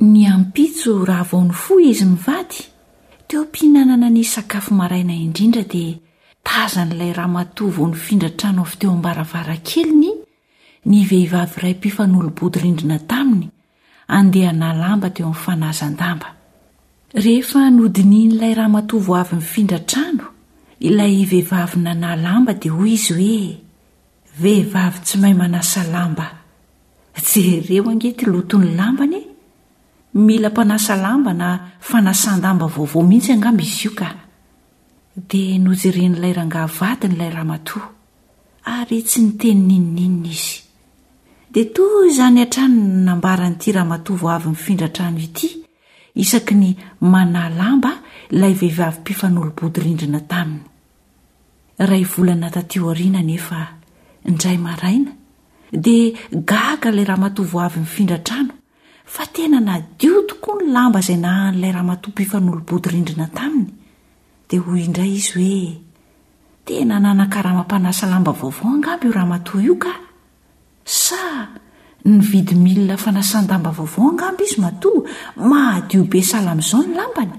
Ny ampitso raha vao nifoha izy mivady, teo am-pihinanana ny sakafo maraina indrindra dia tazan'ilay ramatoa vao nifindra trano avy teo am-baravarankeliny ny vehivavy iray mpifanolo-bodirindrina taminy handeha hanahy lamba teo amin'ny fanazan-damba. Rehefa nodinihin'ilay ramatoa vao avy nifindra trano ilay vehivavy nanahy lamba dia hoy izy hoe, Vehivavy tsy mahay manasa lamba. Jereo ange ity loton'ny lambany e! Mila mpanasa lamba na fanasan-damba vaovao mihitsy angamba izy io ka! Dia nojeren'ilay rangahy vadiny ilay ramatoa, ary tsy niteny n'inon'inona izy. Dia toy izany hatrany no nambaran'ity ramatoa vao avy nifindra trano ity, isaky ny manà lamba ilay vehivavy mpifanolo-bodirindrina taminy. Iray volana taty aoriana anefa, indray maraina, dia gaga ilay ramatoa vao avy nifindra trano fa tena nadio tokoa ny lamba izay nahan'ilay ramatoa mpifanolo-body rindrina taminy, dia hoy indray izy hoe, Tena nanakarama mpanasa lamba vaovao angamba io ramatoa io ka! Sa nividy milina fanasan-damba vaovao angamba izy matoa mahadio be sahala amin'izao ny lambany?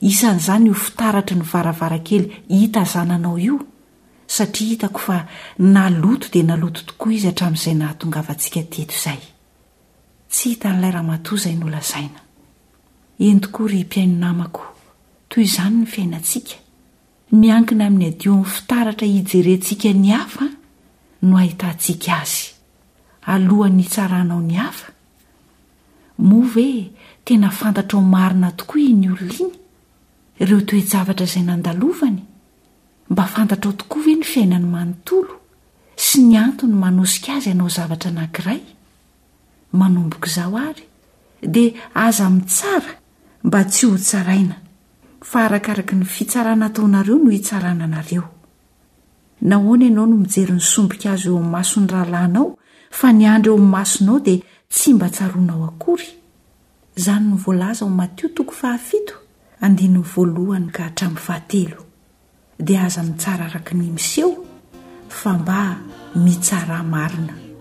Isan'izany io fitaratry ny varavarankely itazananao io, satria hitako fa naloto dia naloto tokoa izy hatramin'izay nahatongavantsika teto izay. Tsy hitan'ilay ramatoa izay nolazaina. Eny tokoa ry mpihaino namako, toy izany ny fiainantsika. Miankina amin'ny hadio amin'ny fitaratra hijerentsika ny hafa no hahitantsika azy. Alohan'ny hitsaranao ny hafa, Moa ve tena fantatrao marina tokoa iny olona iny? Ireo toe-javatra izay nandalovany? Mba fantatrao tokoa ve ny fiainany manontolo sy ny antony manosika azy hanao zavatra anankiray? Manomboka izao ary, dia aza mitsara mba tsy hotsaraina, fa arakaraka ny fitsarana ataonareo no hitsarana anareo. Nahoana ianao no mijery ny sombika azo eo amin'ny mason'ny rahalahinao fa ny andry eo amin'ny masonao dia tsy mba tsaroanao akory? Izany no voalaza ao Matio toko fahafito, andininy voalohany ka hatramin'ny fahatelo. Dia aza mitsara araka ny miseho fa mba mitsarà marina.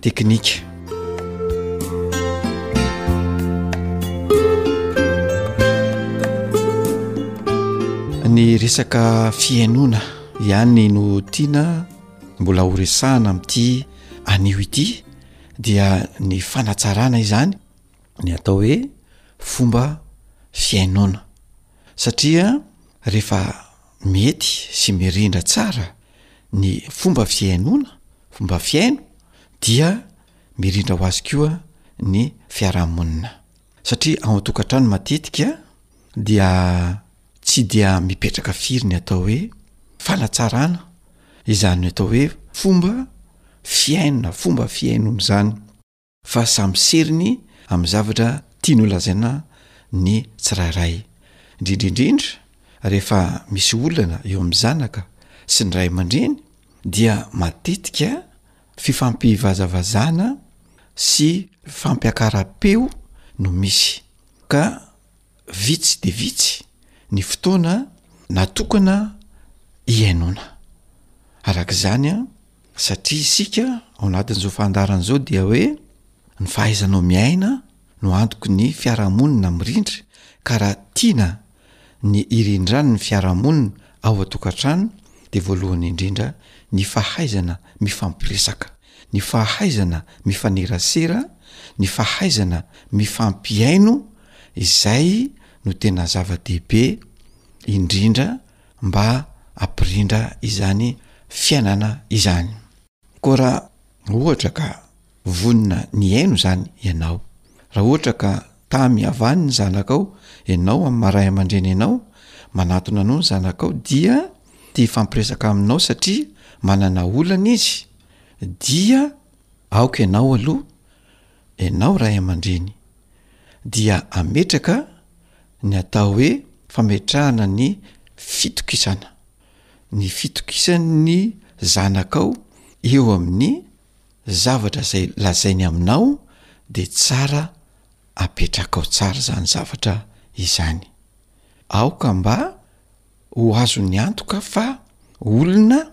teknika. Ny resaka fihainoana ihany no tiana mbola ho resahana amin'ity anio ity dia ny fanatsarana izany ny atao hoe fomba fihainoana satria rehefa mety sy mirindra tsara ny fomba fihainoana, fomba fihaino dia mirindra ho azy koa ny fiarahamonina satria ao an-tokantrano matetika dia tsy dia mipetraka firy ny atao hoe fanatsarana izany atao hoe fomba fihainona, fomba fihainoana izany. fa samy seriny amin'ny zavatra tiany holazaina ny tsirairay, indrindra indrindra rehefa misy olana eo amin'ny zanaka sy ny ray aman-dreny dia matetika fifampivazavazana sy fampiakara-peo no misy ka Vitsy dia vitsy ny fotoana natokana hihainoana. Araka izany, satria isika ao anatin'izao fandaharana izao dia hoe ny fahaizanao miaina no antoky ny fiarahamonina mirindra ka raha tiana ny hirindran'ny fiarahamonina ao an-tokantrano dia voalohany indrindra ny fahaizana mifampiresaka ny fahaizana mifanerasera, ny fahaizana mifampihaino izay no tena zava-dehibe indrindra mba hampirindra izany fiainana izany. Koa raha ohatra ka vonona ny hihaino izany ianao, raha ohatra ka Tamy Yavany ny zanakao, enao amy maha ray aman-dreny enao, manatona anao ny zanakao dia te hifampiresaka aminao satria manana olana izy, dia aoka enao aloha, enao ray aman-dreny, dia ametraka ny atao hoe fametrahana ny fitokisana, ny fitokisan' ny zanakao eo amin' ny zavatra izay lazainy aminao dia tsara apetrakao tsara izany zavatra izany. Aoka mba ho azony antoka fa olona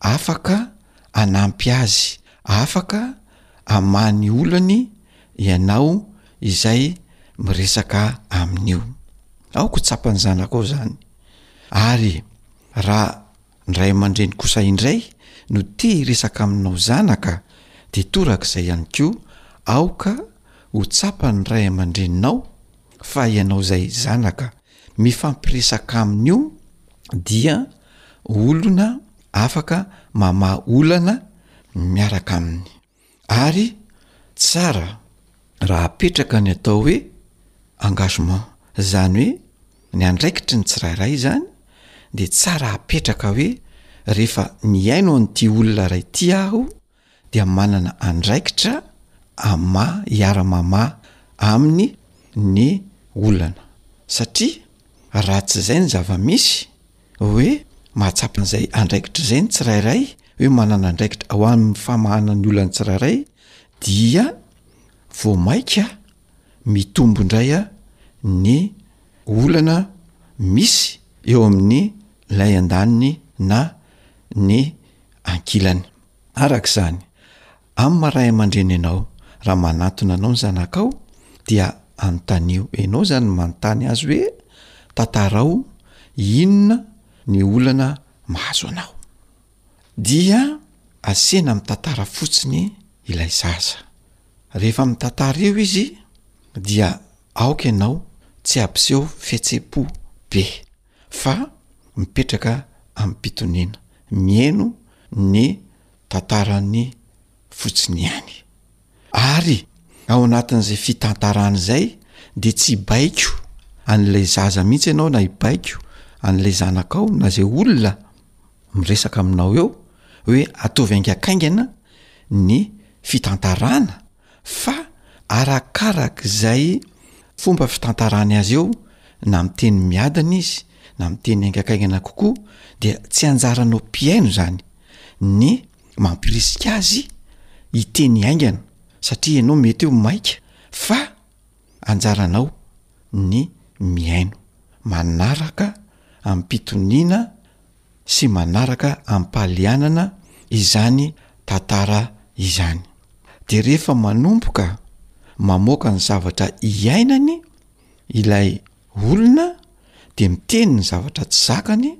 afaka anampy azy, afaka hamaha ny olany ianao izay miresaka amin'io. Aoka ho tsapan'ny zanakao izany. Ary raha. Ny ray aman-dreny kosa indray no te hiresaka aminao zanaka dia torak'izay ihany koa aoka ho tsapan'ny ray aman-dreninao fa ianao izay zanaka mifampiresaka aminy io dia olona afaka mamaha olana miaraka aminy. ary tsara raha apetraka ny atao hoe engagement zany hoe ny andraikitry ny tsirairay zany de tsara apetraka hoe rehefa mihaino an'ity olona ray ty aho dia manana andraikitra ama iaramama aminy ny olana satria raha tsy zay ny zava-misy hoe mahatsapa an'izay andraikitra izay ny tsirairay hoe manana andraikitra ho amin'ny famahana ny olan'ny tsirairay dia vao maika mitombo indray a ny olana misy eo amin'ny lay an-daniny na ny ankilany araka izany Amin'ny maha ray aman-dreny anao, raha manatona anao ny zanakao dia anontanio enao izany manontany azy hoe, tantarao inona ny olana mahazo anao. Dia asena mitantara fotsiny ilay zaza. Rehefa mitantara eo izy dia aoka ianao tsy hampiseho fihetsem-po be fa mipetraka amim-pitoniana, mihaino ny tantarany fotsiny ihany. Ary ao anatin'izay fitantarany izay dia tsy hibaiko an'ilay zaza mihitsy ianao na hibaiko an'ilay zanakao na izay olona miresaka aminao eo hoe ataovy haingankaingana ny fitantarana fa arakaraka izay fomba fitantarany azy eo na amin'ny teny miadana izy na amin'ny teny haingakaingana kokoa dia tsy anjaranao mpihaino izany ny mampirisika azy hiteny haingana satria ianao mety eo maika fa anjaranao ny mihaino manaraka amim-pitoniana sy manaraka am-palianana izany tantara izany. Dia rehefa manomboka mamoaka ny zavatra iainany ilay olona dia miteny ny zavatra tsy zakany,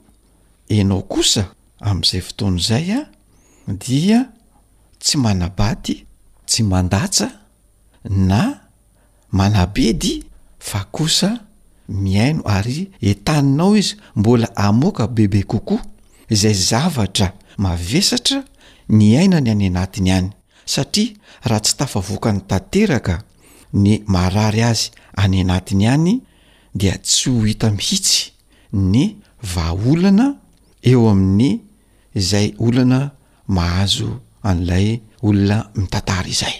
enao kosa amin'izay fotoana izay a dia tsy manabady, tsy mandatsa na Manabedy fa kosa mihaino ary entaninao izy mbola hamoaka bebe kokoa izay zavatra mavesatra niainany any anatiny any satria raha tsy tafavokany tanteraka ny marary azy any anatiny any dia tsy ho hita mihitsy ny vahaolana eo amin'ny izay olana mahazo an'ilay olona mitantara izay.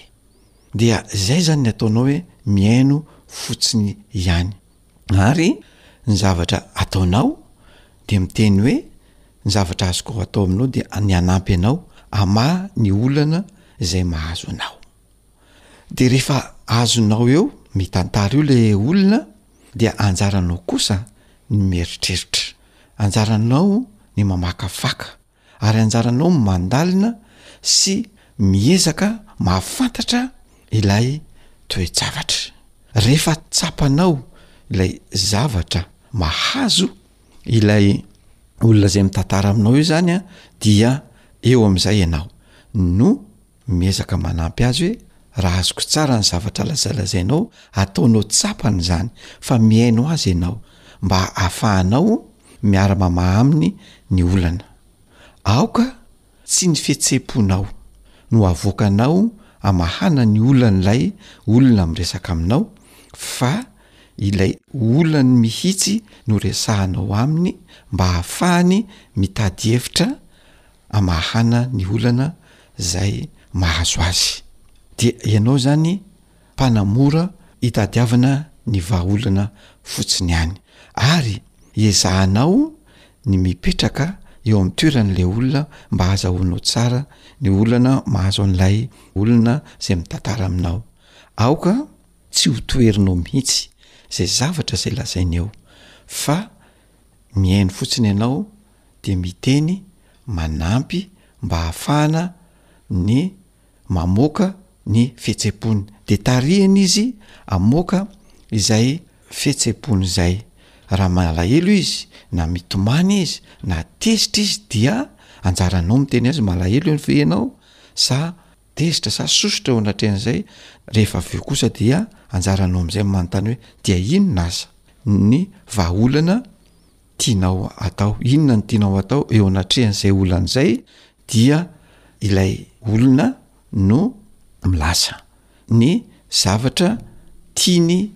dia zay zany ny ataonao hoe mihaino fotsiny ihany ary ny zavatra ataonao dia miteny hoe ny zavatra azoko atao aminao dia ny hanampy anao hamaha ny olana zay mahazo anao de rehefa azonao eo mitantara eo le olona dia anjaranao kosa ny mieritreritra anjaranao ny mamakafaka Ary anjaranao ny mandalina sy miezaka mahafantatra ilay toe-javatra. Rehefa tsapanao ilay zavatra mahazo ilay olona izay mitantara aminao io izany dia eo amin'izay ianao no. Miezaka manampy azy hoe raha azoko tsara ny zavatra lazalazainao, ataonao tsapany izany fa mihaino azy ianao mba hahafahanao miara-mamaha aminy ny olana. Aoka tsy ny fihetseham-ponao no havoakanao hamahana ny olan'ilay olona miresaka aminao fa ilay olany mihitsy no resahanao aminy mba hahafahany mitady hevitra amahana ny olana zay mahazo azy. De ianao zany mpanamora itadiavana ny vahaolana fotsiny ihany. Ary iezahanao ny mipetraka eo am toeran'ilay olona mba hazahoanao tsara ny olana mahazo an'ilay olona zay mitantara aminao. Aoka tsy ho toherinao mihitsy zay zavatra zay lazainy eo fa Mihaino fotsiny ianao dia miteny manampy mba hahafahana ny mamoaka ny fihetsem-pony. Dia tarihina izy hamoaka izay fihetsem-pony izay. Raha malahelo izy, na mitomany izy, na tezitra izy dia anjaranao miteny azy malahelo ianao sa. Tezitra sa sosotra eo anatrehan'izay, rehefa avy eo kosa dia anjaranao amin'izay ny manontany hoe, dia inona aza ny vahaolana tianao atao? Inona no tianao atao eo anatrehan'izay olana izay? Dia ilay olona no milaza ny zavatra tiany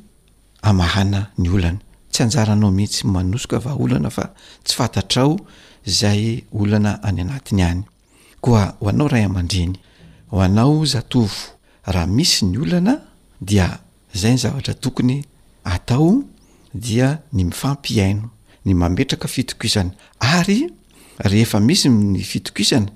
hamahana ny olany. Tsy anjaranao mihitsy manosoka vahaolana fa tsy fantatrao izay olana any anatiny any. Koa ho anao ray aman-dreny, ho anao zatovo, raha misy ny olana dia izay ny zavatra tokony atao dia ny mifampihaino, ny mametraka fitokisana ary rehefa misy ny fitokisana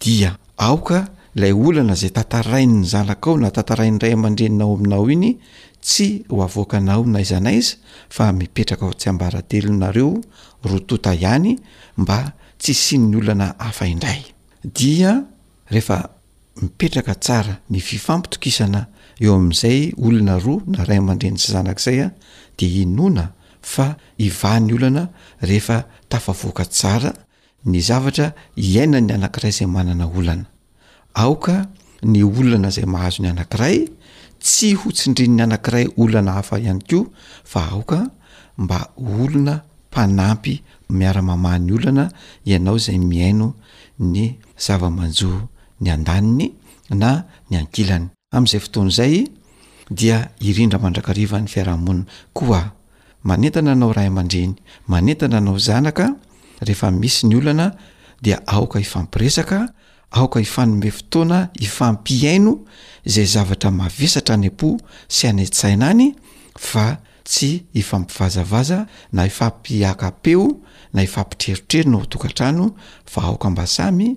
dia aoka ilay olana izay tantarain'ny zanakao na tantarain'ny ray aman-dreninao aminao iny tsy ho avoakanao na aiza na aiza fa mipetraka ao tsiambaratelonareo roa tonta ihany mba tsy hisian'ny olana hafa indray. Dia rehefa mipetraka tsara ny fifampitokisana eo amin'izay olona roa na ray aman-dreny sy zanaka izay dia inoana fa hivaha ny olana rehefa tafavoaka tsara ny zavatra iainan'ny anankiray izay manana olana. Aoka ny olana izay mahazo ny anankiray tsy ho tsindrin'ny anankiray olana hafa ihany koa fa aoka mba ho olona mpanampy miara-mamaha ny olana ianao izay mihaino ny zava-manjo ny andaniny na ny ankilany. Amin'izay fotoana izay dia hirindra mandrakariva ny fiarahamonina koa. Manentana anao ray aman-dreny, manentana anao zanaka rehefa misy ny olana dia aoka hifampiresaka, aoka hifanome fotoana hifampihaino izay zavatra mavesatra any am-po sy any an-tsaina any fa tsy hifampivazavaza na hifampiaka-peo na hifampitrerotrerona ao an-tokantrano fa aoka mba samy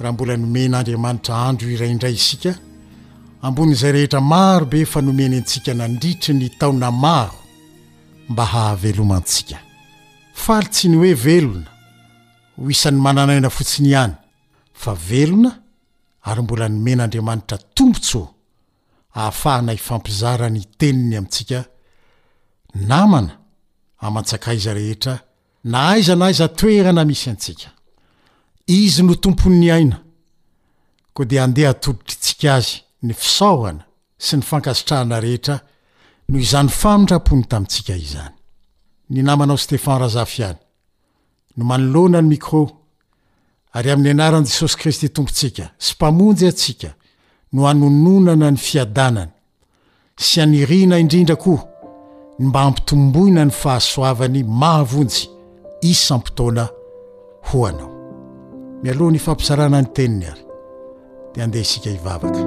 Raha mbola nomen'Andriamanitra andro iray indray isika, ambonin'izay rehetra maro be efa nomeny antsika nandritry ny taona maro mba hahavelomantsika. Faly tsy ny hoe velona ho isan'ny manan'aina fotsiny ihany, fa velona ary mbola nomen'Andriamanitra tombontsoa ahafahana hifampizara ny Teniny amintsika namana aman-tsakaiza rehetra Na aiza na aiza toerana misy antsika. Izy no Tompon'ny aina. Koa dia andeha atolotritsika Azy ny fisaorana sy ny fankasitrahana rehetra noho izany famindram-pony tamintsika izany. Ny namanao Stefan Razafiany no manoloana ny micro ary amin'ny anaran'i Jesosy Kristy Tompontsika sy Mpamonjy antsika no hanononana ny fiadanany. sy haniriana indrindra koa ny mba hampitomboina ny fahasoavany mahavonjy isam-potoana ho anao. Mialoha ny fampizarana ny teniny ary dia andeha isika hivavaka.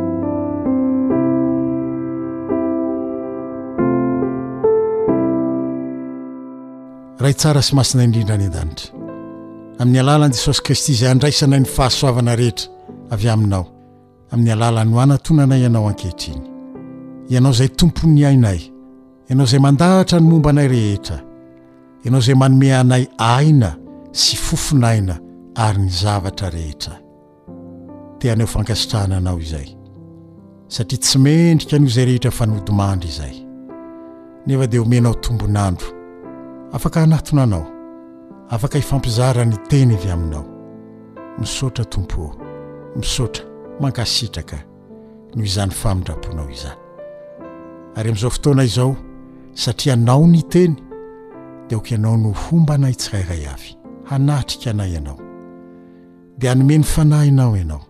Ray tsara sy masina indrindra any an-danitra, amin'ny alalan'i Jesosy Kristy izay andraisanay ny fahasoavana rehetra avy aminao, amin'ny alalan'io hanatonana Ianao ankehitriny. Ianao izay Tompon'ny ainay, Ianao izay mandahatra ny momba anay rehetra, Ianao izay manome anay aina sy fofon'aina ary ny zavatra rehetra. Te haneho fankasitrahana Anao izay, satria tsy mendrika noho izay rehetra fa nodimandry izay. Nefa dia omenao tombon'andro, afaka hanatona Anao, afaka hifampizara ny Teny avy Aminao. Misaotra Tompo o! Misaotra, mankasitraka noho izany famindraponao izany. Ary amin'izao fotoana izao, satria Anao niteny, dia aoka Ianao no homba anay tsirairay avy. Hanatrika anay Ianao. Dia hanome ny Fanahinao Ianao.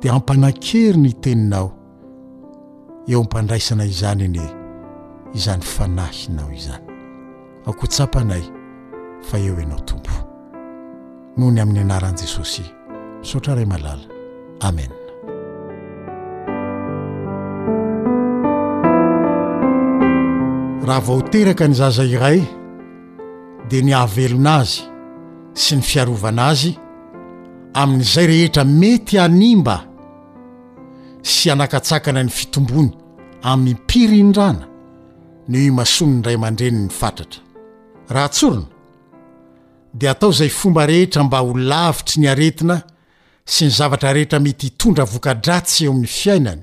Dia hampanan-kery ny Teninao. eo am-pandraisana izany anie izany fanahinao izany. Ao koa tsapanay fa eo ianao Tompo. Noho ny amin'ny anaran'i Jesosy. Misaotra Ray malala. Amen. Raha vao teraka ny zaza iray dia ny hahavelona azy sy ny fiarovana azy amin'izay rehetra mety hanimba sy hanakatsakana ny fitombony amim-pirindrana no imasoan'ny ray aman-dreny ny fatratra. Raha tsorina, dia atao izay fomba rehetra mba ho lavitry ny aretina sy ny zavatra rehetra mety hitondra voka-dratsy eo amin'ny fiainany,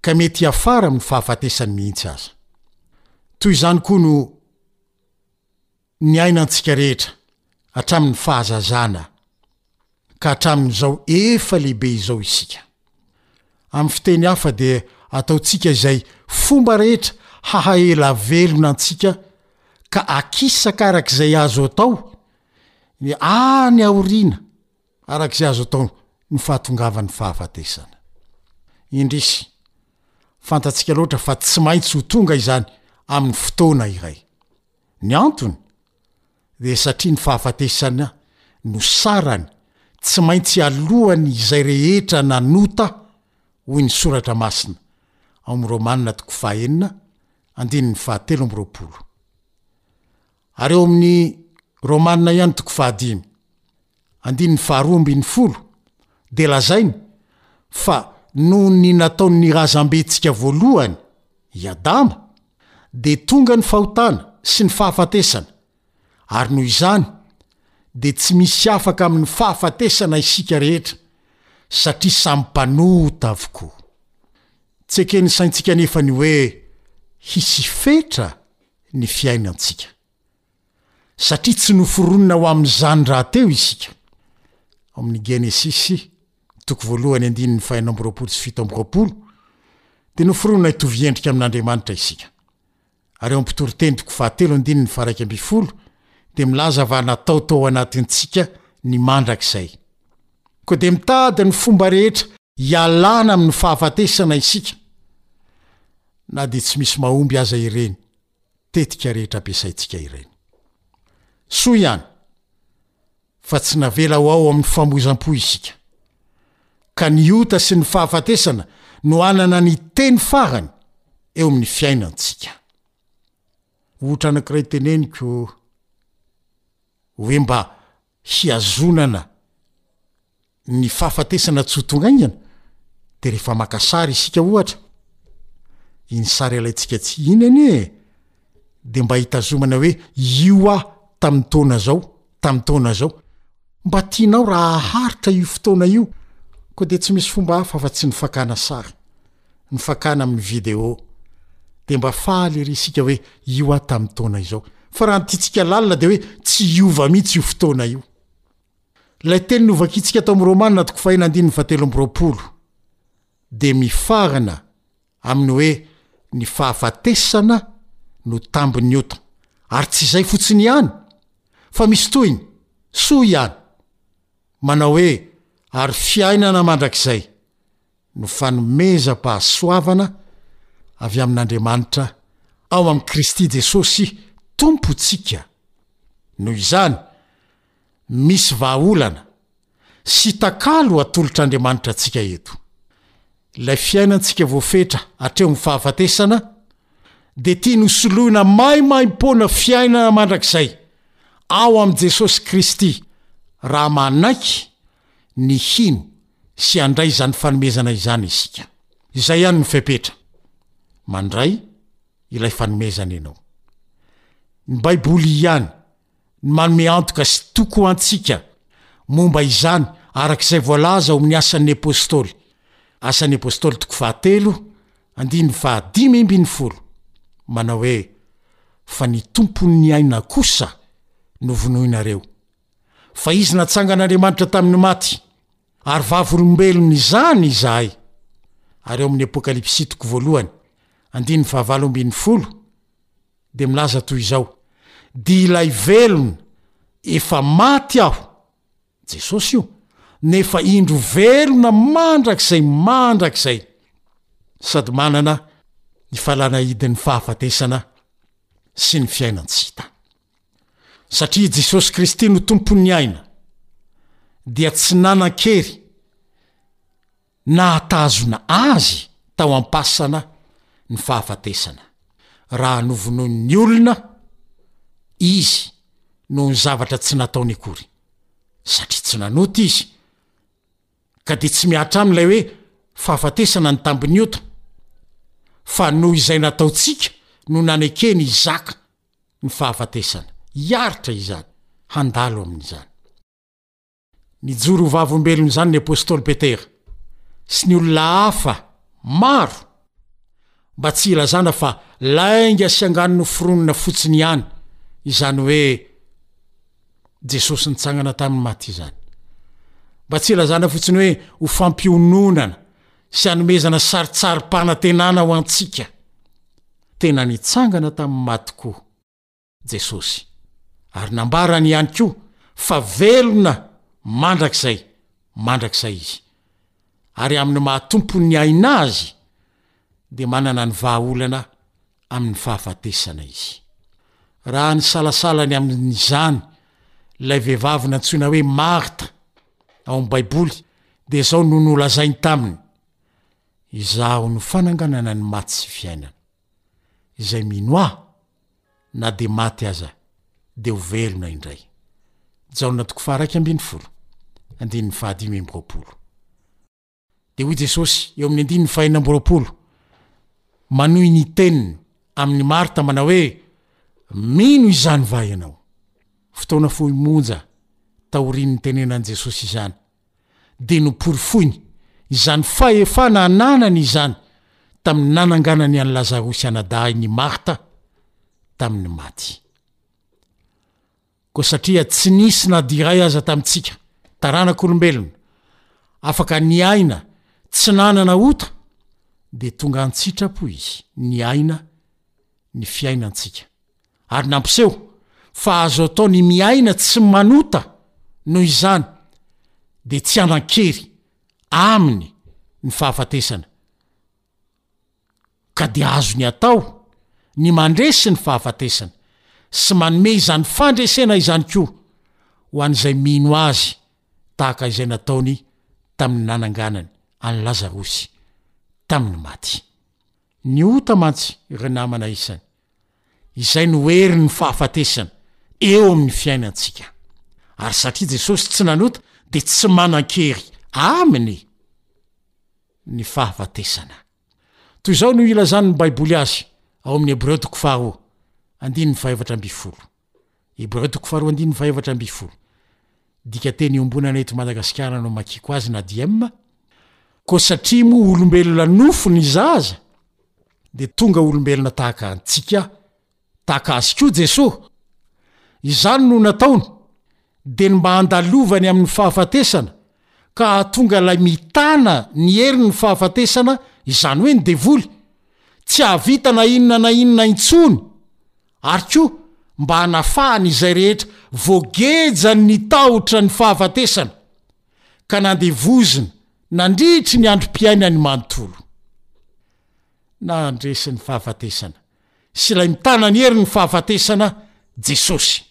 ka mety hiafara amin'ny fahafatesany mihitsy aza. Toy izany koa no. niainantsika rehetra hatramin'ny fahazazana ka hatramin'izao efa lehibe izao isika. Amin'ny fiteny hafa dia ataontsika izay fomba rehetra hahaela velona antsika ka akisaka araka izay azo atao ny any aoriana araka izay azo atao ny fahatongavan'ny fahafatesana. Indrisy, fantatsika loatra fa tsy maintsy ho tonga izany amin'ny fotoana iray. Ny antony dia satria ny fahafatesana no sarany tsy maintsy alohan'ny izay rehetra nanota, hoy ny Soratra Masina ao amin'ny Romana toko fahenina, andininy fahatelo amby roapolo. Ary ao amin'ny Romana ihany toko fahadimy, Andininy faharoa ambin'ny folo dia lazainy fa noho ny nataon'ny razambentsika voalohany, i Adama, dia tonga ny fahotana sy ny fahafatesana, ary noho izany dia tsy misy afaka amin'ny fahafatesana isika rehetra, satria samy mpanota avokoa. Tsy eken'ny saintsika anefa ny hoe hisy fetra ny fiainantsika. satria tsy noforonina ho amin'izany rahateo isika. Ao amin'ny Genesisy toko voalohany andininy fahenina amby roapolo sy fito amby roapolo dia noforonina hitovy endrika amin'Andriamanitra isika. Ary ao amin'ny Mpitoriteny toko fahatelo andininy faharaika ambin'ny folo dia milaza fa natao tao anatintsika ny mandrakizay. Koa dia mitady ny fomba rehetra hialana amin'ny fahafatesana isika, na dia tsy misy mahomby aza ireny. tetika rehetra ampiasaintsika ireny. Soa ihany fa tsy navela ho ao amin'ny famoizam-po isika, ka ny ota sy ny fahafatesana no hanana ny teny farany eo amin'ny fiainantsika. Ohatra anankiray teneniko, Hoe mba hihazonana ny fahafatesana tsy ho tonga haingana dia rehefa maka sary isika ohatra, iny sary alaintsika tsy iny anie e, dia mba hitazomana hoe io aho tamin'ny taona izao, tamin'ny taona izao. Mba tianao raha haharitra io fotoana io, koa dia tsy misy fomba hafa afa-tsy ny fakana sary. ny fakana amin'ny video dia mba faly ery isika hoe io aho tamin'ny taona izao fa raha ny tiantsika lalina dia hoe tsy hiova mihitsy io fotoana io ilay teny novakintsika tao amin'ny romana toko fahina andininy fatelo amby roapolo dia mifarana amin'ny hoe ny fahafatesana no tambin'ny ota ary tsy izay fotsiny ihany fa misy tohiny soa ihany manao hoe ary fiainana mandrakizay no fanomezam-pahasoavana avy amin'Andriamanitra ao amin'i Kristy Jesosy Tompontsika. Noho izany, misy vahaolana sy takalo atolotr'Andriamanitra antsika eto. Ilay fiainantsika voafetra hatreo amin'ny fahafatesana dia tiany hosoloina maimaimpoana fiainana mandrakizay ao amin'i Jesosy Kristy raha manaiky ny hino sy handray izany fanomezana izany isika. Izay ihany ny fepetra, mandray ilay fanomezana ianao. Ny Baiboly ihany no manome antoka sy toky ho antsika momba izany araka izay voalaza ao amin'ny Asan'ny Apostoly, Asan'ny Apostoly toko fahatelo, andininy fahadimy ambin'ny folo, manao hoe, Fa ny Tompon'ny aina kosa novonoinareo, Fa izy natsangan'Andriamanitra tamin'ny maty, ary vavolombelony izany izahay. Ary ao amin'ny Apokalypsy toko voalohany, andininy fahavalo ambin'ny folo, dia milaza toy izao, Dia ilay velona, efa maty aho, Jesosy io, nefa indro velona mandrakizay mandrakizay, sady manana ny fahalana hidin'ny fahafatesana sy ny fiainan-tsy hita. Satria i Jesosy Kristy no Tompon'ny aina, dia tsy nanan-kery nahatazona Azy tao am-pasana ny fahafatesana, raha novonoin'ny olona Izy noho ny zavatra tsy nataony akory, satria tsy nanota Izy. Ka dia tsy mihatra aminy ilay hoe fahafatesana ny tambin'ny ota, fa noho izay nataontsika no nanekeny hizaka. ny fahafatesana. Hiaritra izany, handalo amin'izany. Nijoro ho vavolombelony izany ny apostoly Petera sy ny olona hafa maro mba tsy hilazana fa lainga sy angano noforonina fotsiny ihany izany hoe Jesosy nitsangana tamin'ny maty izany. Mba tsy hilazana fotsiny hoe ho fampiononana sy hanomezana sarintsarim-panantenana ho antsika Tena nitsangana tamin'ny maty tokoa Jesosy, ary nambarany ihany koa fa velona mandrakizay mandrakizay izy. Ary amin'ny maha Tompon'ny aina azy, dia manana ny vahaolana amin'ny fahafatesana izy. Raha nisalasala ny amin'izany ilay vehivavy nantsoina hoe Marta ao amin'ny Baiboly, dia izao no nolazainy taminy, Izaho no fananganana ny maty sy fiainana. Izay mino Ahy, na dia maty aza, dia ho velona indray. Jaona toko faharaika ambin'ny folo, andininy fahadimy amby roapolo. Dia hoy Jesosy, eo amin'ny andininy fahenina amby roapolo, manohy ny teniny amin'i Marta manao hoe, Mino izany va ianao? Fotoana fohy monja taorian'ny nitenenan'i Jesosy izany, dia noporofoiny izany fahefana ananany izany tamin'ny nananganany an'i Lazarosy anadahiny i Marta tamin'ny maty. Koa satria tsy nisy na dia iray aza tamintsika, taranak'olombelona, afaka niaina tsy nanana ota, dia tonga an-tsitrapo izy niaina ny fiainantsika. ary nampiseho fa azo atao ny miaina tsy manota noho izany dia tsy hanan-kery aminy ny fahafatesana ka dia azony atao ny mandresy ny fahafatesana sy manome izany fandresena izany koa ho an'izay mino azy tahaka izay nataony tamin'ny nananganany an'i Lazarosy tamin'ny maty. Ny ota mantsy, ry namana isany, izay no herin'ny fahafatesana eo amin'ny fiainantsika. Ary satria Jesosy tsy nanota dia tsy manan-kery aminy ny fahafatesana. Toy izao no ilazan'ny Baiboly azy ao amin'ny Hebreo toko faharoa, andininy fahefatra ambin'ny folo. Hebreo toko faharoa andininy fahefatra ambin'ny folo. Dikateny iombonana eto Madagasikara no amakiako azy na dm. Koa satria moa olombelona nofo ny zaza dia tonga olombelona tahaka antsika, tahaka azy koa Jesoa. Izany no nataony dia ny mba handalovany amin'ny fahafatesana ka hahatonga ilay mitana ny herin'ny fahafatesana, izany hoe ny devoly, tsy hahavita na inona na inona intsony. ary koa mba hanafahany izay rehetra voagejan' ny tahotra ny fahafatesana ka nandevozina nandritry ny androm-piainany manontolo. Nandresy ny fahafatesana sy ilay mitana ny herin' ny fahafatesana Jesosy,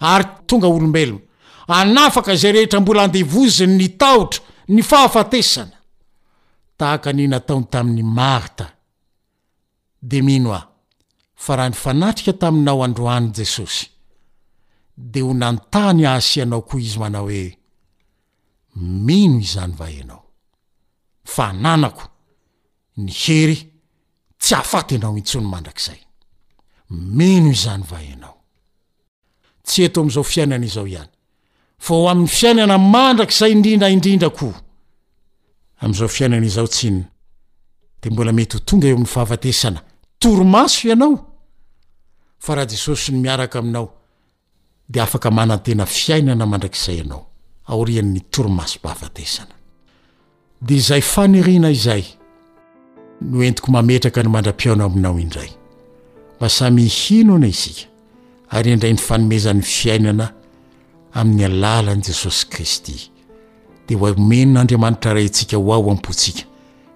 ary tonga olombelona, hanafaka izay rehetra mbola andevozin' ny tahotra ny fahafatesana, tahaka ny nataony tamin' i Marta dia mino aho fa raha nifanatrika taminao androany Jesosy, dia ho nanontany ahy sy ianao koa Izy manao hoe, Mino izany va ianao, fa ananako ny hery tsy hahafaty anao intsony mandrakizay? Mino izany va ianao? Tsy eto amin'izao fiainana izao ihany, fa ho amin'ny fiainana mandrakizay indrindra indrindra koa. Amin'izao fiainana izao tsinona, dia mbola mety ho tonga eo amin'ny fahafatesana torimaso ianao, fa raha Jesosy no miaraka aminao, dia afaka manantena fiainana mandrakizay ianao, aorian'ny torimasom-pahafatesana. Dia izay faniriana izay no entiko mametraka ny mandra-pihaona aminao indray. Mba samy hihinona isika ary indray ny fanomezan'ny fiainana amin'ny alalan'i Jesosy Kristy. Dia ho omen'Andriamanitra Raintsika ho ao am-pontsika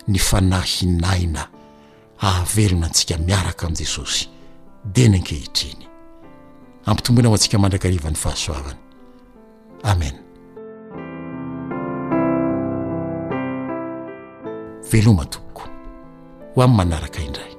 ny fanahinahina ahavelona antsika miaraka amin'i Jesosy dia ny ankehitriny. Ampitomboina ho antsika mandrakariva ny fahasoavany. amena veloma tompoko ho amin'ny manaraka indray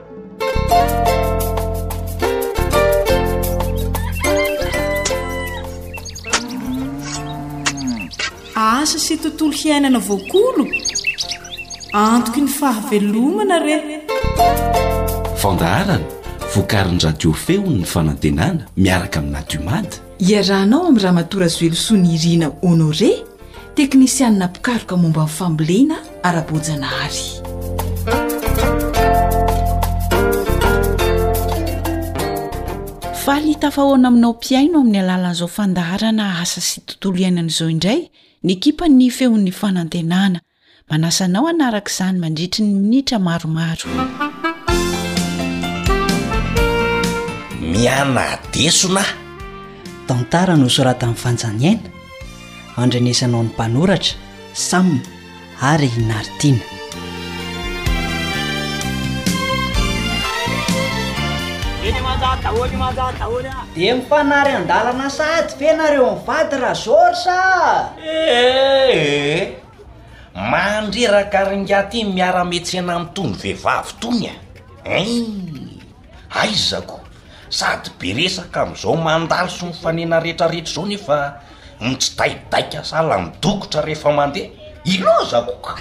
Asa sy tontolo hiainana voakolo antoky ny fahavelomana re fandaharana vokarin'ny radio feon'ny fanantenana miaraka amin'ny natiomady Iarahanao amin'i Ramatoa Razoelosoa Nirina Honoré, teknisianina mpikaroka momba ny fambolena ara-boajanahary. Faly tafahoana aminao mpihaino amin'ny alalan'izao fandaharana asa sy tontolo iainana izao indray ny ekipan'ny Feon'ny Fanantenana. Manasa anao hanaraka izany mandritry ny minitra maromaro. Miana adesona aho. Tantara nosoratan'i Fanjaniaina, andrenesanao ny mpanoratra Sam ary i Naritiana. Dia mifanary an-dalana sahady ve nareo mivady ra Georges a? Ee! Mandreraka ry ingahy ty miara-mihetsena amin'itony vehivavy itony a! Hein! Aiza ko! Sady be resaka amin'izao mandalo sy mifanena retraretra izao nefa mitsidaidaiaka sahala ny dokotra rehefa mandeha. Ilaozako ka!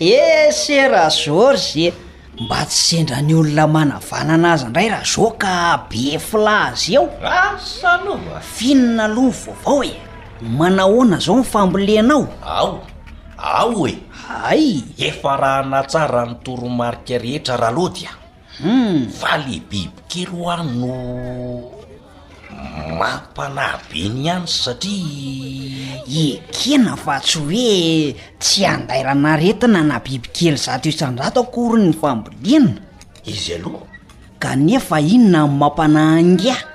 Ese ra Georges e! Mba tsy sendra ny olona manavanana azy indray ra zao ka be fla azy eo? Asa anova! Finina aloha ny vaovao e! Manahoana zao ny fambolena ao? Ao! Ao e! Hay! Efa arahana tsara ny toromarika rehetra Ralody a! Hum! Fa le bibikely hoa no. Mampanahy be ny antsy satria. Ekena fa tsy hoe tsy handairana aretina na bibikely zato isan-jato akory ny fambolena. Izy aloha. Kanefa inona no mampanahy angaha?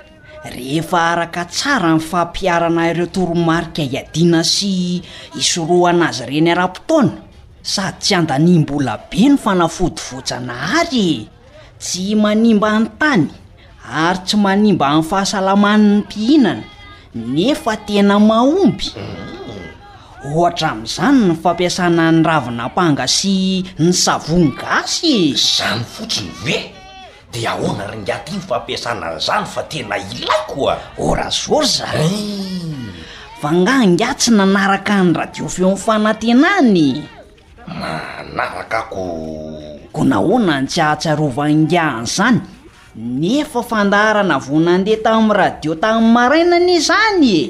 Rehefa araka tsara ny fampiharana ireo toromarika hiadiana sy hisorohana azy ireny ara-potoana? Sady tsy handaniam-bola be ny fanafody voajanahary e! Tsy manimba ny tany. ary tsy manimba ny fahasalaman'ny mpihinana nefa tena mahomby. Ohatra amin'izany ny fampiasana ny ravin'ampanga sy ny savony gasy e! Izany fotsiny ve? Dia ahoana ry ingahy ty ny fampiasana an'izany fa tena ilaiko a! O ra Georges a! Fa angaha ingahy tsy nanaraka ny radio feon'ny fanantenana e! manaraka ko. Ko nahoana no tsy ahatsiarova ingahy an'izany? Nefa fandaharana vao nandeha tamin'ny radio tamin'ny maraina anie izany e!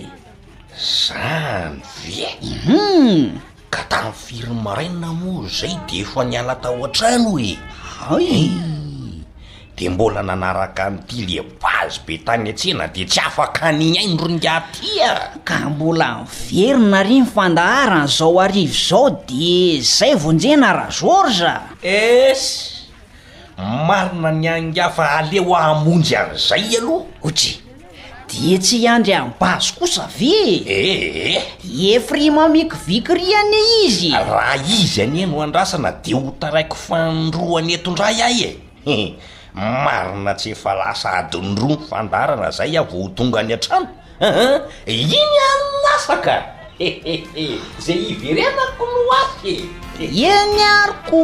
Zany ve? Hum! Ka tamin'ny firy maraina moa izay dia efa niala tao an-trano e? Hay! Dia mbola nanaraka an'i Tilia vazo be tany an-tsena dia tsy afaka nihaino ringaty a! Ka mbola miverina àry ny fandaharana izao hariva izao dia izay vonjena ra Georges a! Es! Marina ny an'i A fa aleo hamonjy an'izay aloha! Oje! Dia tsy hiandry an'i Bazo kosa ve e? Ee! Dia free mamikiviky ry anie izy e! Raha izy anie no andrasana dia ho taraiko fanindroany eto indray aho e! He! marina tsy efa lasa adiny roa mifandarana zay aho vao tonga any an-trano aa! iny any ny asaka he he he! zay iverenako no ahy e! he! eny ary ko!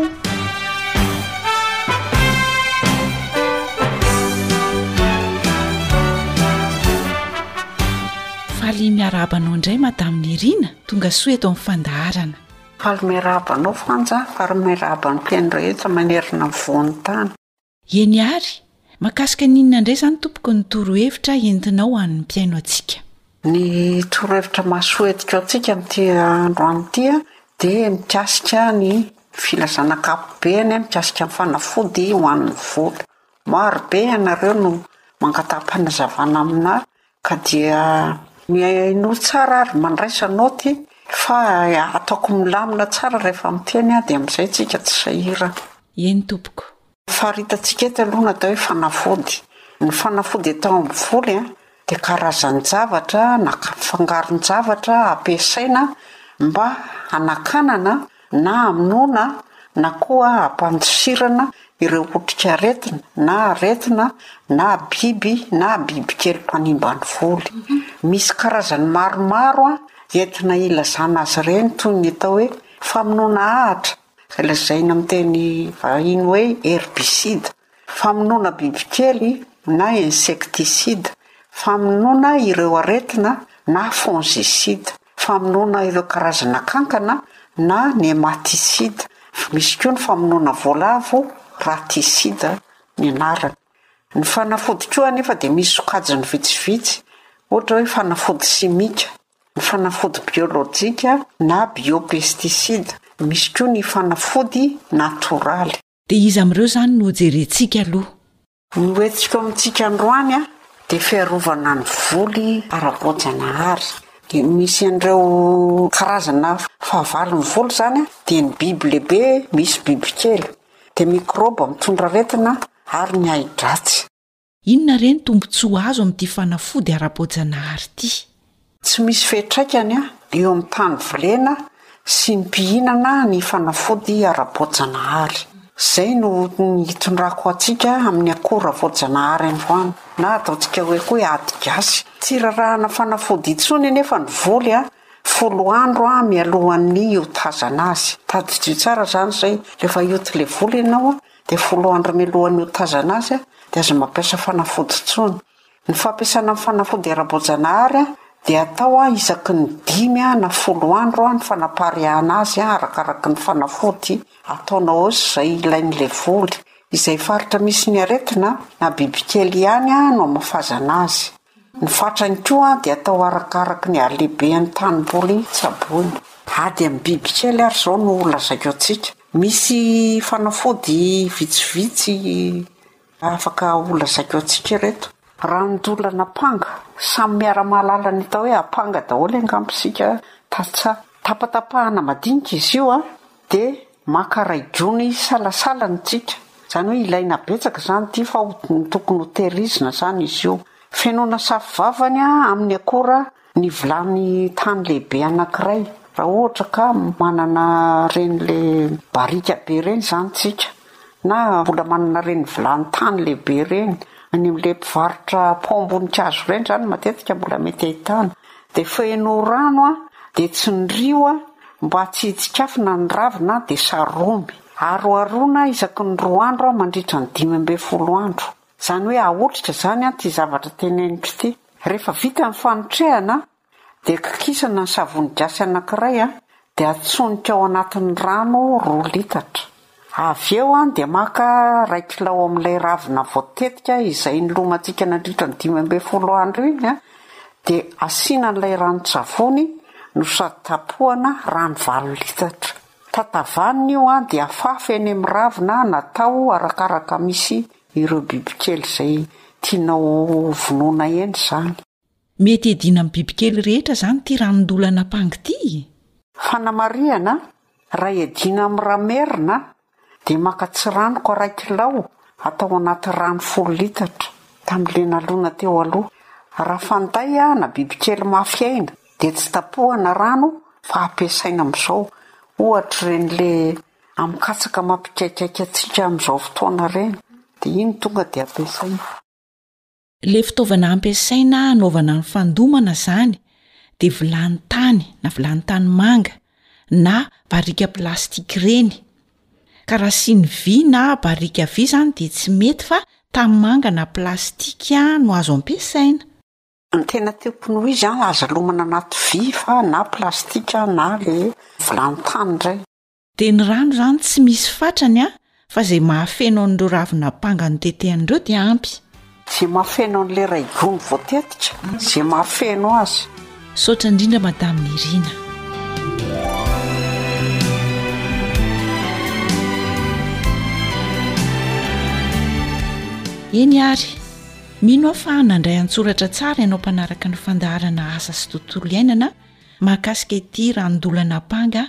Faly miarahaba anao indray Madame Nirina, tonga soa eto amin'ny fandaharana. Faly miarahaba anao Frantsa ary miarahaba ny mpihaino rehetra manerana ny vohon'ny tany. Eny ary! Makasika ny inona indray izany tompoko ny toro hevitra entinao ho an'ny mpihaino antsika? Ny toro hevitra mahasoa entiko antsika amin'ity androany ity dia mikasika ny filazana ankapobeny mikasika ny fanafody ho an'ny volo. Maro be ianareo no mangataha-panazavana aminà Ka dia mihainoa tsara ary mandraisa naoty fa ataoko milamina tsara rehefa miteny aho dia amin'izay tsika tsy sahirana. Eny tompoko. Faritantsika eto aloha ny atao hoe fanafody. Ny fanafody atao amin'ny voly dia karazan-javatra na fangaron-javatra ampiasaina mba hanakanana na hamonoana na koa hampandosirana ireo otrikaretina na aretina na biby na bibikely mpanimba ny voly. Misy karazany maromaro entina hilazana azy ireny toy ny atao hoe famonoana ahatra izay lazaina amin'ny teny vahiny hoe herbicide. Famonoana bibikely na insecticide, famonoana ireo aretina na fongicide, famonoana ireo karazana kankana na nématicide, misy koa ny famonoana voalavo, raticide ny anarany. Ny fanafody koa anefa dia misy sokajiny vitsivitsy, ohatra hoe fanafody simika, ny fanafody biolojika na biopesticide, misy koa ny fanafody natoraly. Dia iza amin'ireo izany no hojerentsika aloha? Ny hoentiko amintsika androany dia fiarovana ny voly ara-boajanahary. Dia misy an'ireo karazana fahavalon'ny voly izany dia ny biby lehibe misy bibikely, dia mikrôba mitondra aretina ary ny ahi-dratsy. Inona re ny tombontsoa azo amin'ity fanafody ara-boajanahary ity? Tsy misy fiantraikany eo amin'ny tany volena sy ny mpihinana ny fanafody ara-boajanahary. Izay no hitondrako ho antsika amin'ny akora voajanahary androany, na ataontsika hoe koa hoe ady gasy. Tsy rarahana fanafody intsony anefa ny voly folo andro mialohan'ny hiotazana azy. Tadidio tsara izany izay rehefa hioty ilay voly ianao. dia folo andro milohan'ny hotazana azy dia aza mampiasa fanafody intsony. Ny fampiasana ny fanafody ara-boajanahary dia atao isaky ny dimy na folo andro ny fanapariahana azy arakaraky ny fanafody ataonao sy izay ilain'ilay voly. Izay faritra misy ny aretina na bibikely ihany no hamafazana azy. Ny fatrany koa dia atao arakaraky ny halehibehan'ny tanimboly tsaboina. Ady amin'ny bibikely ary izao no ho lazaiko antsika. Misy fanafody vitsivitsy afaka ho lazaiko antsika ireto. Ranondolana apanga, samy miara-mahalala ny atao hoe apanga daholo angamba isika tantsaha. Tapatapahana madinika izy io an. Dia maka iray gony isalasala ny tsika. Izany hoe ilaina betsaka izany ity fa ho tokony ho tehirizina izany izy io. Fenoina safo-vavany amin'ny akora ny vilany tany lehibe anankiray raha ohatra ka manana ireny le barika be ireny izany tsika. na mbola manana ireny vilany tany lehibe ireny, any amin'ilay mpivarotra paom-boninkazo ireny izany matetika mbola mety ahitana, dia feno rano an, dia tsindrio an, mba tsy hitsikafona ny ravina an, dia saromy. Aroharoana isaky ny roa andro an, mandritra ny dimy ambin'ny folo andro. Izany hoe ahotrika izany an, ity zavatra teneniko ity. Rehefa vita ny fanotrehana an, Dia kikisana ny savony gasy anankiray dia atsonika ao anatin'ny rano roa litatra. Avy eo dia maka iray kilao amin'ilay ravina voatetika izay nilomantsika nandritra ny dimy ambin'ny folo andro iny dia asiana an'ilay ranon-tsavony no sady tapohana rano valo litatra. Tatavanina io dia afafy eny amin'ny ravina na taho arakaraka misy ireo bibikely izay tianao hovonoina eny izany. Mety iadiana amin'ny bibikely rehetra izany ity ranondolanapangy ity e! Fanamarihana, Raha iadiana amin'ny ra merina dia maka tsiranoka iray kilao atao anaty rano folo litatra tamin'ilay nalona teo aloha. Raha fanday na bibikely mafy aina dia tsy tapohana rano fa ampiasaina amin'izao, ohatra ireny le amin'ny katsaka mampikaikaika antsika amin'izao fotoana ireny dia iny tonga dia ampiasaina. Ilay fitaovana ampiasaina hanaovana ny fandomana izany dia vilany tany na vilany tany manga na barika plastika ireny, ka raha siny vy na barika vy izany dia tsy mety fa tany manga na plastika no azo ampiasaina. Ny tena tiako ny ho izy an, aza lomana anaty vy fa na plastika na ilay vilany tany indray. Dia ny rano izany tsy misy fatrany an, fa izay mahafeno an'ireo ravina apanga notetehana ireo dia ampy. Izay mahafeno an'ilay raigony voatetika, izay mahafeno azy. Misaotra indrindra Madame Nirina. Eny ary, mino aho fa nandray an-tsoratra tsara ianao mpanaraka ny fandaharana Asa sy Tontolo iainana mahakasika ity ranon-dolana apanga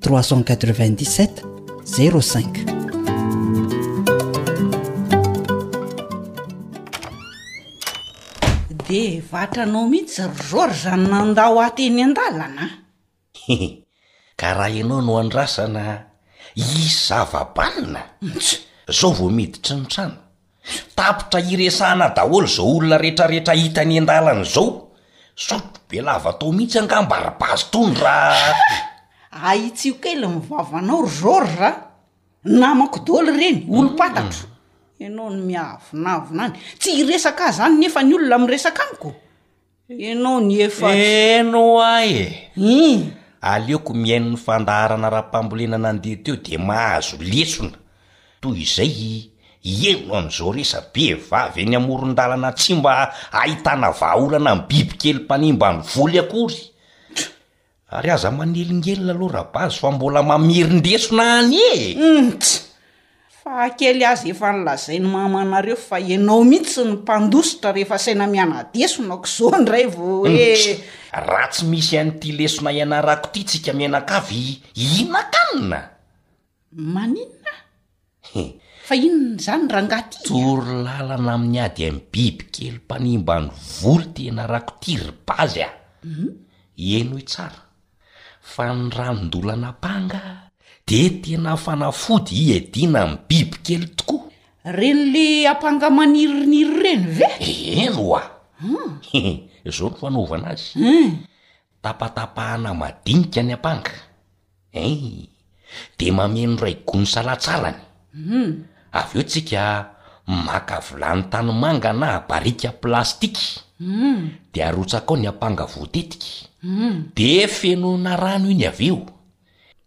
397 05 dia vatranao mihitsy ry zor zany nandao ahy teny an-dalana hehe ka raha ianao no andrasana hisy zava-balina zao vao miditry ny trano Tapitra iresahana daholo izao olona retraretra hita eny an-dalana izao. Zotro be lava tao mihitsy angamba ry base tony raha. Ahitsio kely ny vavanao ry Georges a! Namako daholo ireny, olom-pantatro. Ianao no miavonavona any. Tsy hiresaka ahy izany nefa ny olona miresaka amiko. Enao ny efatra. Heno ahy e! Hum! Aleoko mihaino ny fandaharana ara-pambolena nandeha teo dia mahazo lesona toy izay hihaino an'izao resa-behivavy eny amoron-dalana tsy mba ahitana vahaolana amin'ny bibikely mpanimba ny voly akory. Ary aza manelingelina aloha Rabazy fa mbola mamerin-dresona any e! Nts! Fahakely aza efa nolazain'i Mama anareo fa ianao mihitsy no mpandositra rehefa asaina miana-desona aok'izao indray vao hoe. Nts! Raha tsy misy an'ity lesona ianarako ity tsika mianakavy hihinan-kanina! Maninona? He. Fa inona izany rangaha ty? Toro lalana amin'ny ady amin'ny bibikely mpanimba ny voly tena rakotiry bazy a! Henoy tsara fa ny ranon-dolan'ampanga dia tena fanafody hiadiana amin'ny bibikely tokoa. Ireny le ampanga maniriniry ireny ve? Eny oa! He, izao no fanaovana azy, tapatapahana madinika ny ampanga. Eih! de mameno ray gony salatsalany. Hum! Avy eo tsika maka vilany tanimanga na barika plastiky, Hum! de arotsaka ao ny apanga voatetiky, Hum! de fenoina rano iny avy eo,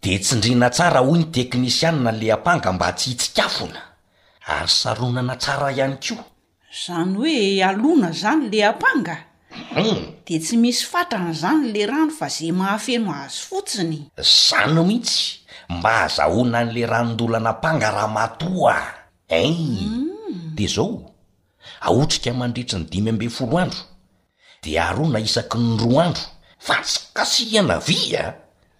de tsindriana tsara hoy ny teknisianina le apanga mba tsy hitsikafona, ary saronana tsara ihany koa. Zany hoe alona zany le apanga? De tsy misy fatrany zany le rano fa ze mahafeno azy fotsiny? Zany mitsy mba azahoana anle ranondolana apanga ramatoa ein! De zao aotrika mandritry ny dimy ambin'ny folo andro Dia arona isaky ny roa andro fa tsy kasihina vy a!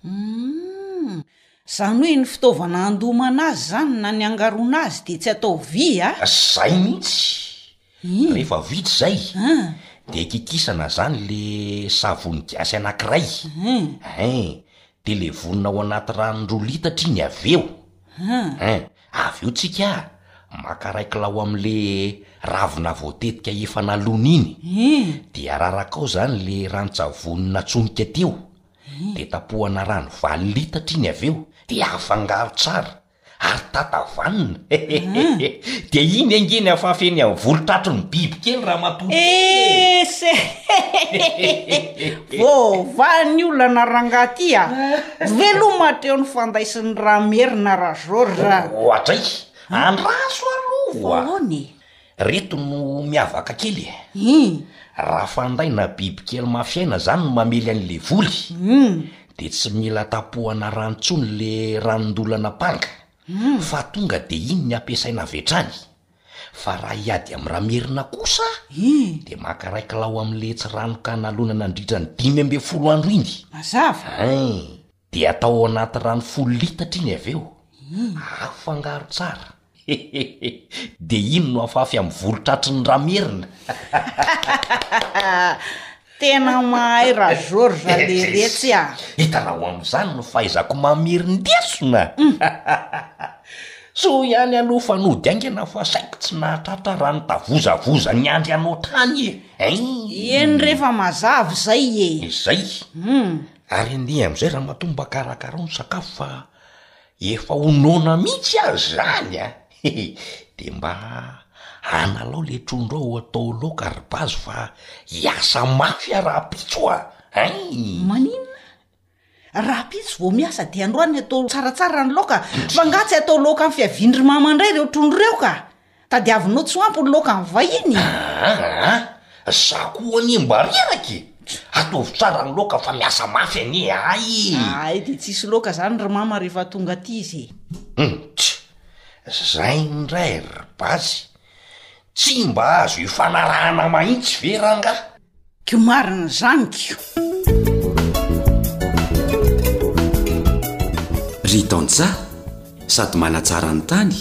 Humm! Zany hoe ny fitaovana andomana azy zany na ny angaroana azy dia tsy atao vy a! Zay mihitsy! Rehefa vita izay dia kikisana zany le savony gasy anankiray ein! Dia levoninao anaty ranon-droa litatra iny avy eo ein! Avy eo tsika maka ray kilao amin'le ravina voatetika efa nalona iny, de araraka ao zany le ranontsavony natsonika teo, de tapohana rano valo litatra iny avy eo, de afangaro tsara ary tatavanina hehehehe, de iny ange ny afafen'ny volo tratry ny biby kely ramatoa Toky e! Vao vahan'ny olana rangahy ty a! Veloma hatreo ny fandaisin'i Ramerina Rageorges. Oadray! Andraso aloha! Ahoana e? Reto no miavaka kely e! Hum! Raha fanday na bibikely mafy aina izany no mamely an'le voly, Hum! dia tsy mila tapohana rano intsony le ranon-dolana panga, fa tonga dia iny ny ampiasaina avy hatrany. Fa raha hiady amin'ny ramerina kosa dia maka iray kilao amin'ny letsy rano ka an'alona nandritra ny dimy ambin'ny folo andro iny. Mazava. Ein. Dia atao ao anaty rano folo litatra iny avy eo. Afangaro tsara. Hehehe. Dia iny no afafy amin'ny volotratry ny ramerina. Tena mahay ra Georges leretsy a! Hitanao amin'izany no fahaizako mamirindesona a! Soa ihany aloha fa nody haingana fa saingy tsy nahatratra raha nitavozavoza ny andry anao tany e! Ein! Eny rehefa mazava izay e! Izay! Hum. Ary andeha amin'izay ramatoa mba karakarao ny sakafo fa. Efa ho noana mihitsy aza zany a! he he! de mba analao le trondro ao atao laoka ry bazo fa hiasa mafy a rahampitso a! hein! Maninona? Rahampitso vao miasa de androany atao tsaratsara ny laoka fa nga tsy atao laoka am fiavian-dry mama ndray reo trondro reo ka! Tadiavinao tsy ho ampy ny laoka an'ny vahiny e! Aa! za koa anie mba reraka e! ataovy tsara ny laoka fa miasa mafy anie ahy e! Ahay dia tsisy laoka zany ry mama rehefa tonga aty izy e! Hum! tsia! zay indray ry basy! tsy mba azo ifanarahana mahitsy ve rangaha? Ko marina zany ko. Ry Tantsa, sady manatsara ny tany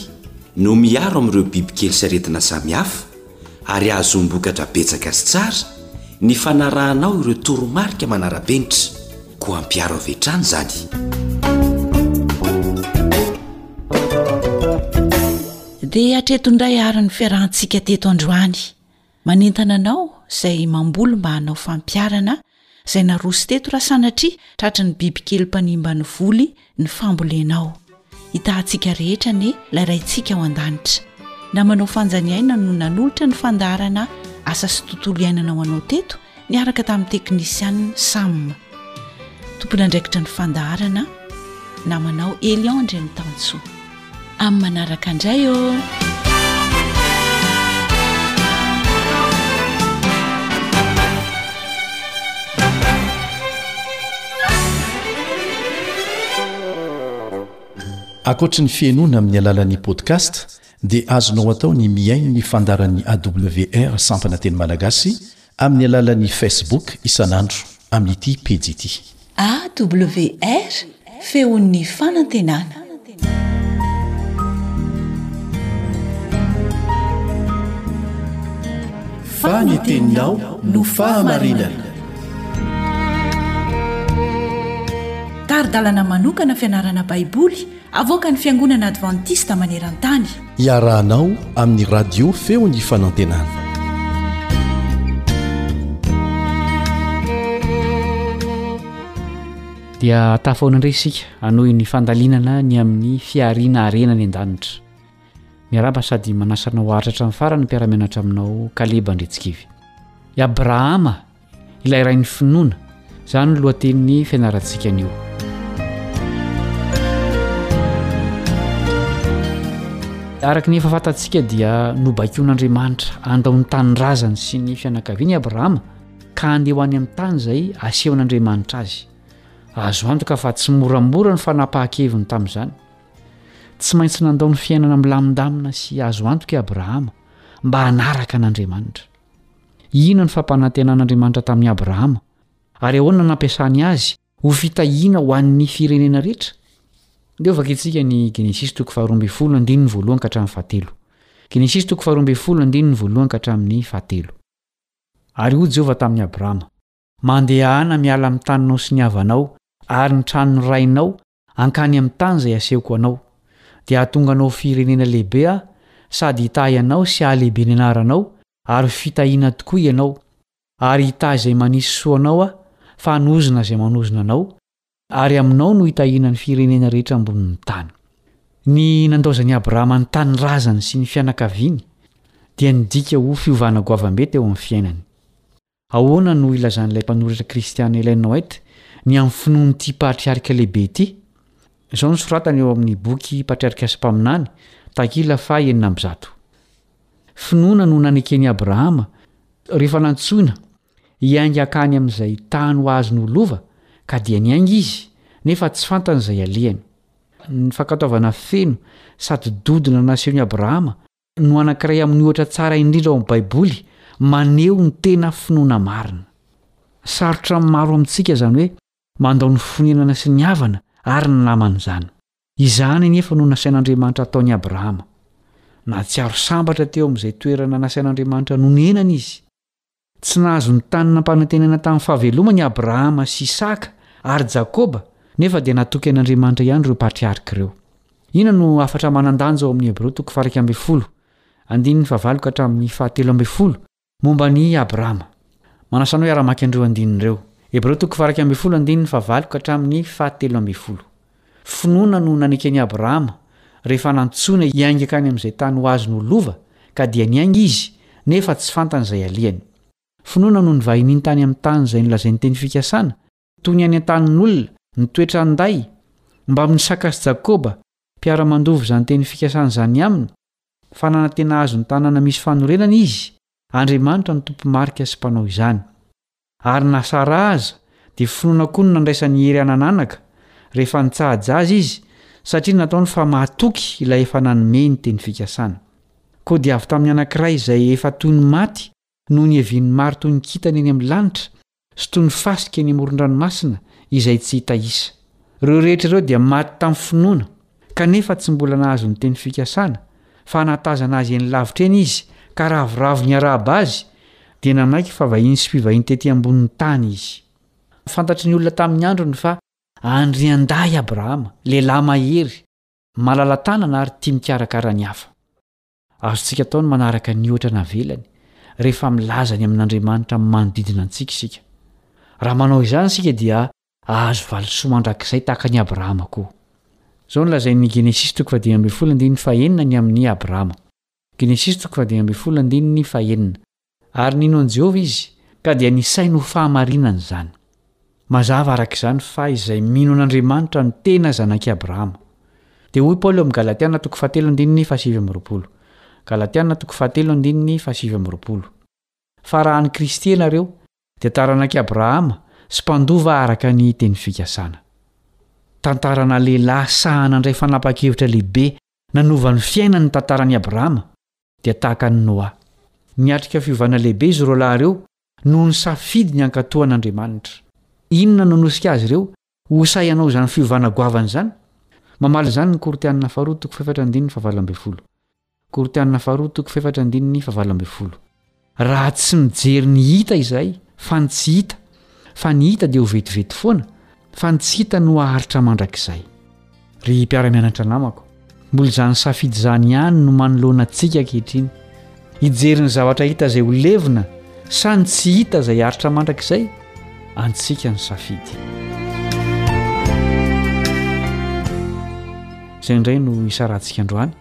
no miaro amin'ireo bibikely sy aretina samihafa ary ahazoam-bokatra betsaka sy tsara ny fanarahanao ireo toromarika manara-penitra, koa ampiaro avy hatrany izany. dia hatreto indray ary ny fiarahantsika teto androany Manentana anao izay mamboly mba hanao fampiharana izay naroso teto raha sanatria tratry ny bibikely mpanimba ny voly ny fambolenao. Hitahantsika rehetra anie ilay Raintsika ao an-danitra. Namanao fanjaniaina no nanolotra ny fandaharana Asa sy Tontolo iainana ho anao teto niaraka tamin'ny teknisianina Sam, tompon'andraikitra ny fandaharana namanao Elion Andriamitansoa. Amin'ny manaraka indray ô! Ankoatry ny fihainoana amin'ny alalan'ny podcast dia azonao atao ny mihaino ny fandaharan'ny AWR sampana teny malagasy Amin'ny alalan'ny Facebook isan'andro amin'ity pejy ity. AWR, feon'ny fanantenana. Fa ny teninao no fahamarinana. Tari-dalana manokana fianarana Baiboly Avoakan'ny Fiangonana Advantista maneran-tany. Iarahanao amin'ny Radio Feon'ny Fanantenana. Dia tafahoana indray isika hanohy ny fandalinana ny amin'ny fihariana harena ny an-danitra. Miarahaba sady manasana ho haharitra hatramin'ny farany ny mpiara-mianatra aminao Kaleba Andriantsikivy. I Abrahama Ilay rain'ny finoana, izany no lohatenin'ny fianarantsika anio. Araka ny efa fantatsika dia nobaikoan'Andriamanitra handao ny tanindrazany sy ny fianakaviany Abrahama ka handeha ho any amin'ny tany izay asehon'Andriamanitra azy. Azo antoka fa tsy moramora ny fanapahan-keviny tamin'izany. Tsy maintsy nandao ny fiainana milamindamina sy azo antoka i Abrahama mba hanaraka an'Andriamanitra. Inona no fampanantenan'Andriamanitra tamin'i Abrahama, ary ahoana no nampiasany azy ho fitahiana ho an'ny firenena rehetra? Aleo vakintsika ny Genesisy toko faharoa ambin'ny folo andininy voalohany ka hatramin'ny fahatelo. Genesisy toko faharoa ambin'ny folo andininy voalohany ka hatramin'ny fahatelo. Ary hoy Jehovah tamin'i Abrahama, Mandehana miala amin'ny taninao sy ny havanao ary ny tranon'ny rainao Hankany amin'ny tany izay asehoko anao, dia hahatonga anao ho firenena lehibe Aho, sady hitahy anao sy hahalehibe ny anaranao, ary ho fitahiana tokoa ianao, ary hitahy izay manisy soa anao Aho, fa hanozona izay manozona anao, ary aminao no hitahiana ny firenena rehetra ambonin'ny tany. Ny nandaozan'i Abrahama ny tanindrazany sy ny fianakaviany dia nidika ho fiovana goavambe teo amin'ny fiainany. Ahoana no ilazan'ilay mpanoratra kristiana Ellen White ny amin'ny finoan'ity patriarika lehibe ity? Izao no soratany ao amin'ny boky Patriarika sy Mpaminany, takila faha enina amby zato, Finoana no naneken'i Abrahama rehefa nantsoina hiainga hankany amin'izay tany ho azony ho lova, ka dia niainga izy, nefa tsy fantany izay alehany. Ny fankatoavana feno sady dodona nasehon'i Abrahama no anankiray amin'ny ohatra tsara indrindra ao amin'ny Baiboly maneho ny tena finoana marina. Sarotra amin'ny maro amintsika izany hoe mandao ny fonenana sy ny havana ary ny namana izany. Izany anefa no nasain'Andriamanitra hataon'i Abrahama. Nahatsiaro sambatra teo amin'izay toerana nasain'Andriamanitra nonenany izy. Tsy nahazo ny Tany Nampanantenaina tamin'ny fahavelomany i Abrahama sy Isaka ary Jakoba, nefa dia natoky an'Andriamanitra ihany ireo patriarika ireo. Inona no hafatra manan-danja ao amin'ny Hebreo toko faha-iraika ambin'ny folo, andininy fahavalo ka hatramin'ny fahatelo ambin'ny folo, momba an'i Abrahama? Manasa anao hiara-mamaky an'ireo andininy ireo. Hebreo toko faha-iraika ambin'ny folo, andininy fahavalo ka hatramin'ny fahatelo ambin'ny folo. Finoana no naneka an'i Abrahama rehefa nantsoina hiainga hankany amin'izay tany ho azony ho lova, ka dia niainga izy, nefa tsy fantany izay alihany. Finoana no nivahininy tany amin'ny tany izay nolazain'ny teny fikasana, toy ny any an-tanin'olona, ny toetran-day, mbamin'i Isaka sy Jakoba, mpiara-mandova izany teny fikasana izany aminy, fa nanantena hahazo ny tanàna misy fanorenana izy, Andriamanitra no tompo marika sy mpanao izany. Ary na Saraha aza dia finoana koa no nandraisany hery hanan'anaka rehefa nitsaha-ja azy izy satria nataony fa mahatoky ilay efa nanome ny teny fikasana. Koa dia avy tamin'ny anankiray izay efa toy ny maty no nihavian'ny maro toy ny kintana eny amin'ny lanitra sy toy ny fasika eny amoron-dranomasina izay tsy hita isa. Ireo rehetra ireo dia maty tamin'ny finoana. kanefa tsy mbola nahazo ny teny fikasana fa hanatazana azy eny lavitra eny izy ka ravoravo niarahaba azy dia nanaiky fa vahiny sy mpivahiny tety ambonin'ny tany izy. Fantatry ny olona tamin'ny androny fa andriandahy Abrahama, lehilahy mahery, malala-tanana ary tia mikarakara ny hafa. Azontsika atao ny manaraka ny ohatra navelany, rehefa milaza ny amin'Andriamanitra amin'ny manodidina antsika isika. Raha manao izany isika dia hahazo valisoa mandrakizay tahaka an'i Abrahama koa. Izao no lazain'ny Genesisy toko fahadimy ambin'ny folo andininy fahenina ny amin'i Abrahama. Genesisy toko fahadimy ambin'ny folo andininy fahenina. Ary nino an'i Jehovah izy, ka dia nisainy ho fahamarinana izany. Mazava araka izany fa izay mino an'Andriamanitra no tena zanak'i Abrahama. Dia hoy Paoly ao amin'ny Galatiana toko fahatelo andininy fahasivy amby roapolo. Galatiana toko fahatelo andininy fahasivy amby roapolo. Fa raha an'i Kristy ianareo, dia taranak'i Abrahama sy mpandova araka ny teny fikasana. Tantarana lehilahy sahy nandray fanapahan-kevitra lehibe nanova ny fiainany ny tantaran'i Abrahama. dia tahaka an'i Noa. Niatrika fiovana lehibe izy roalahy ireo noho ny safidy ny hankatò an'Andriamanitra. Inona no hanosika azy ireo ho sahy hanao izany fiovana goavana izany? Mamaly izany ny Korintianina Faharoa toko fahefatra andininy fahavalo ambin'ny folo. Raha tsy mijery ny hita izahay fa ny tsy hita, fa ny hita dia ho vetivety foana, fa ny tsy hita no haharitra mandrakizay. Ry mpiara-mianatra namako, mbola izany safidy izany ihany no manoloana antsika ankehitriny. Hijery ny zavatra hita izay ho levona sa ny tsy hita izay haharitra mandrakizay? Antsika ny safidy. Izay indray no isarantsika androany.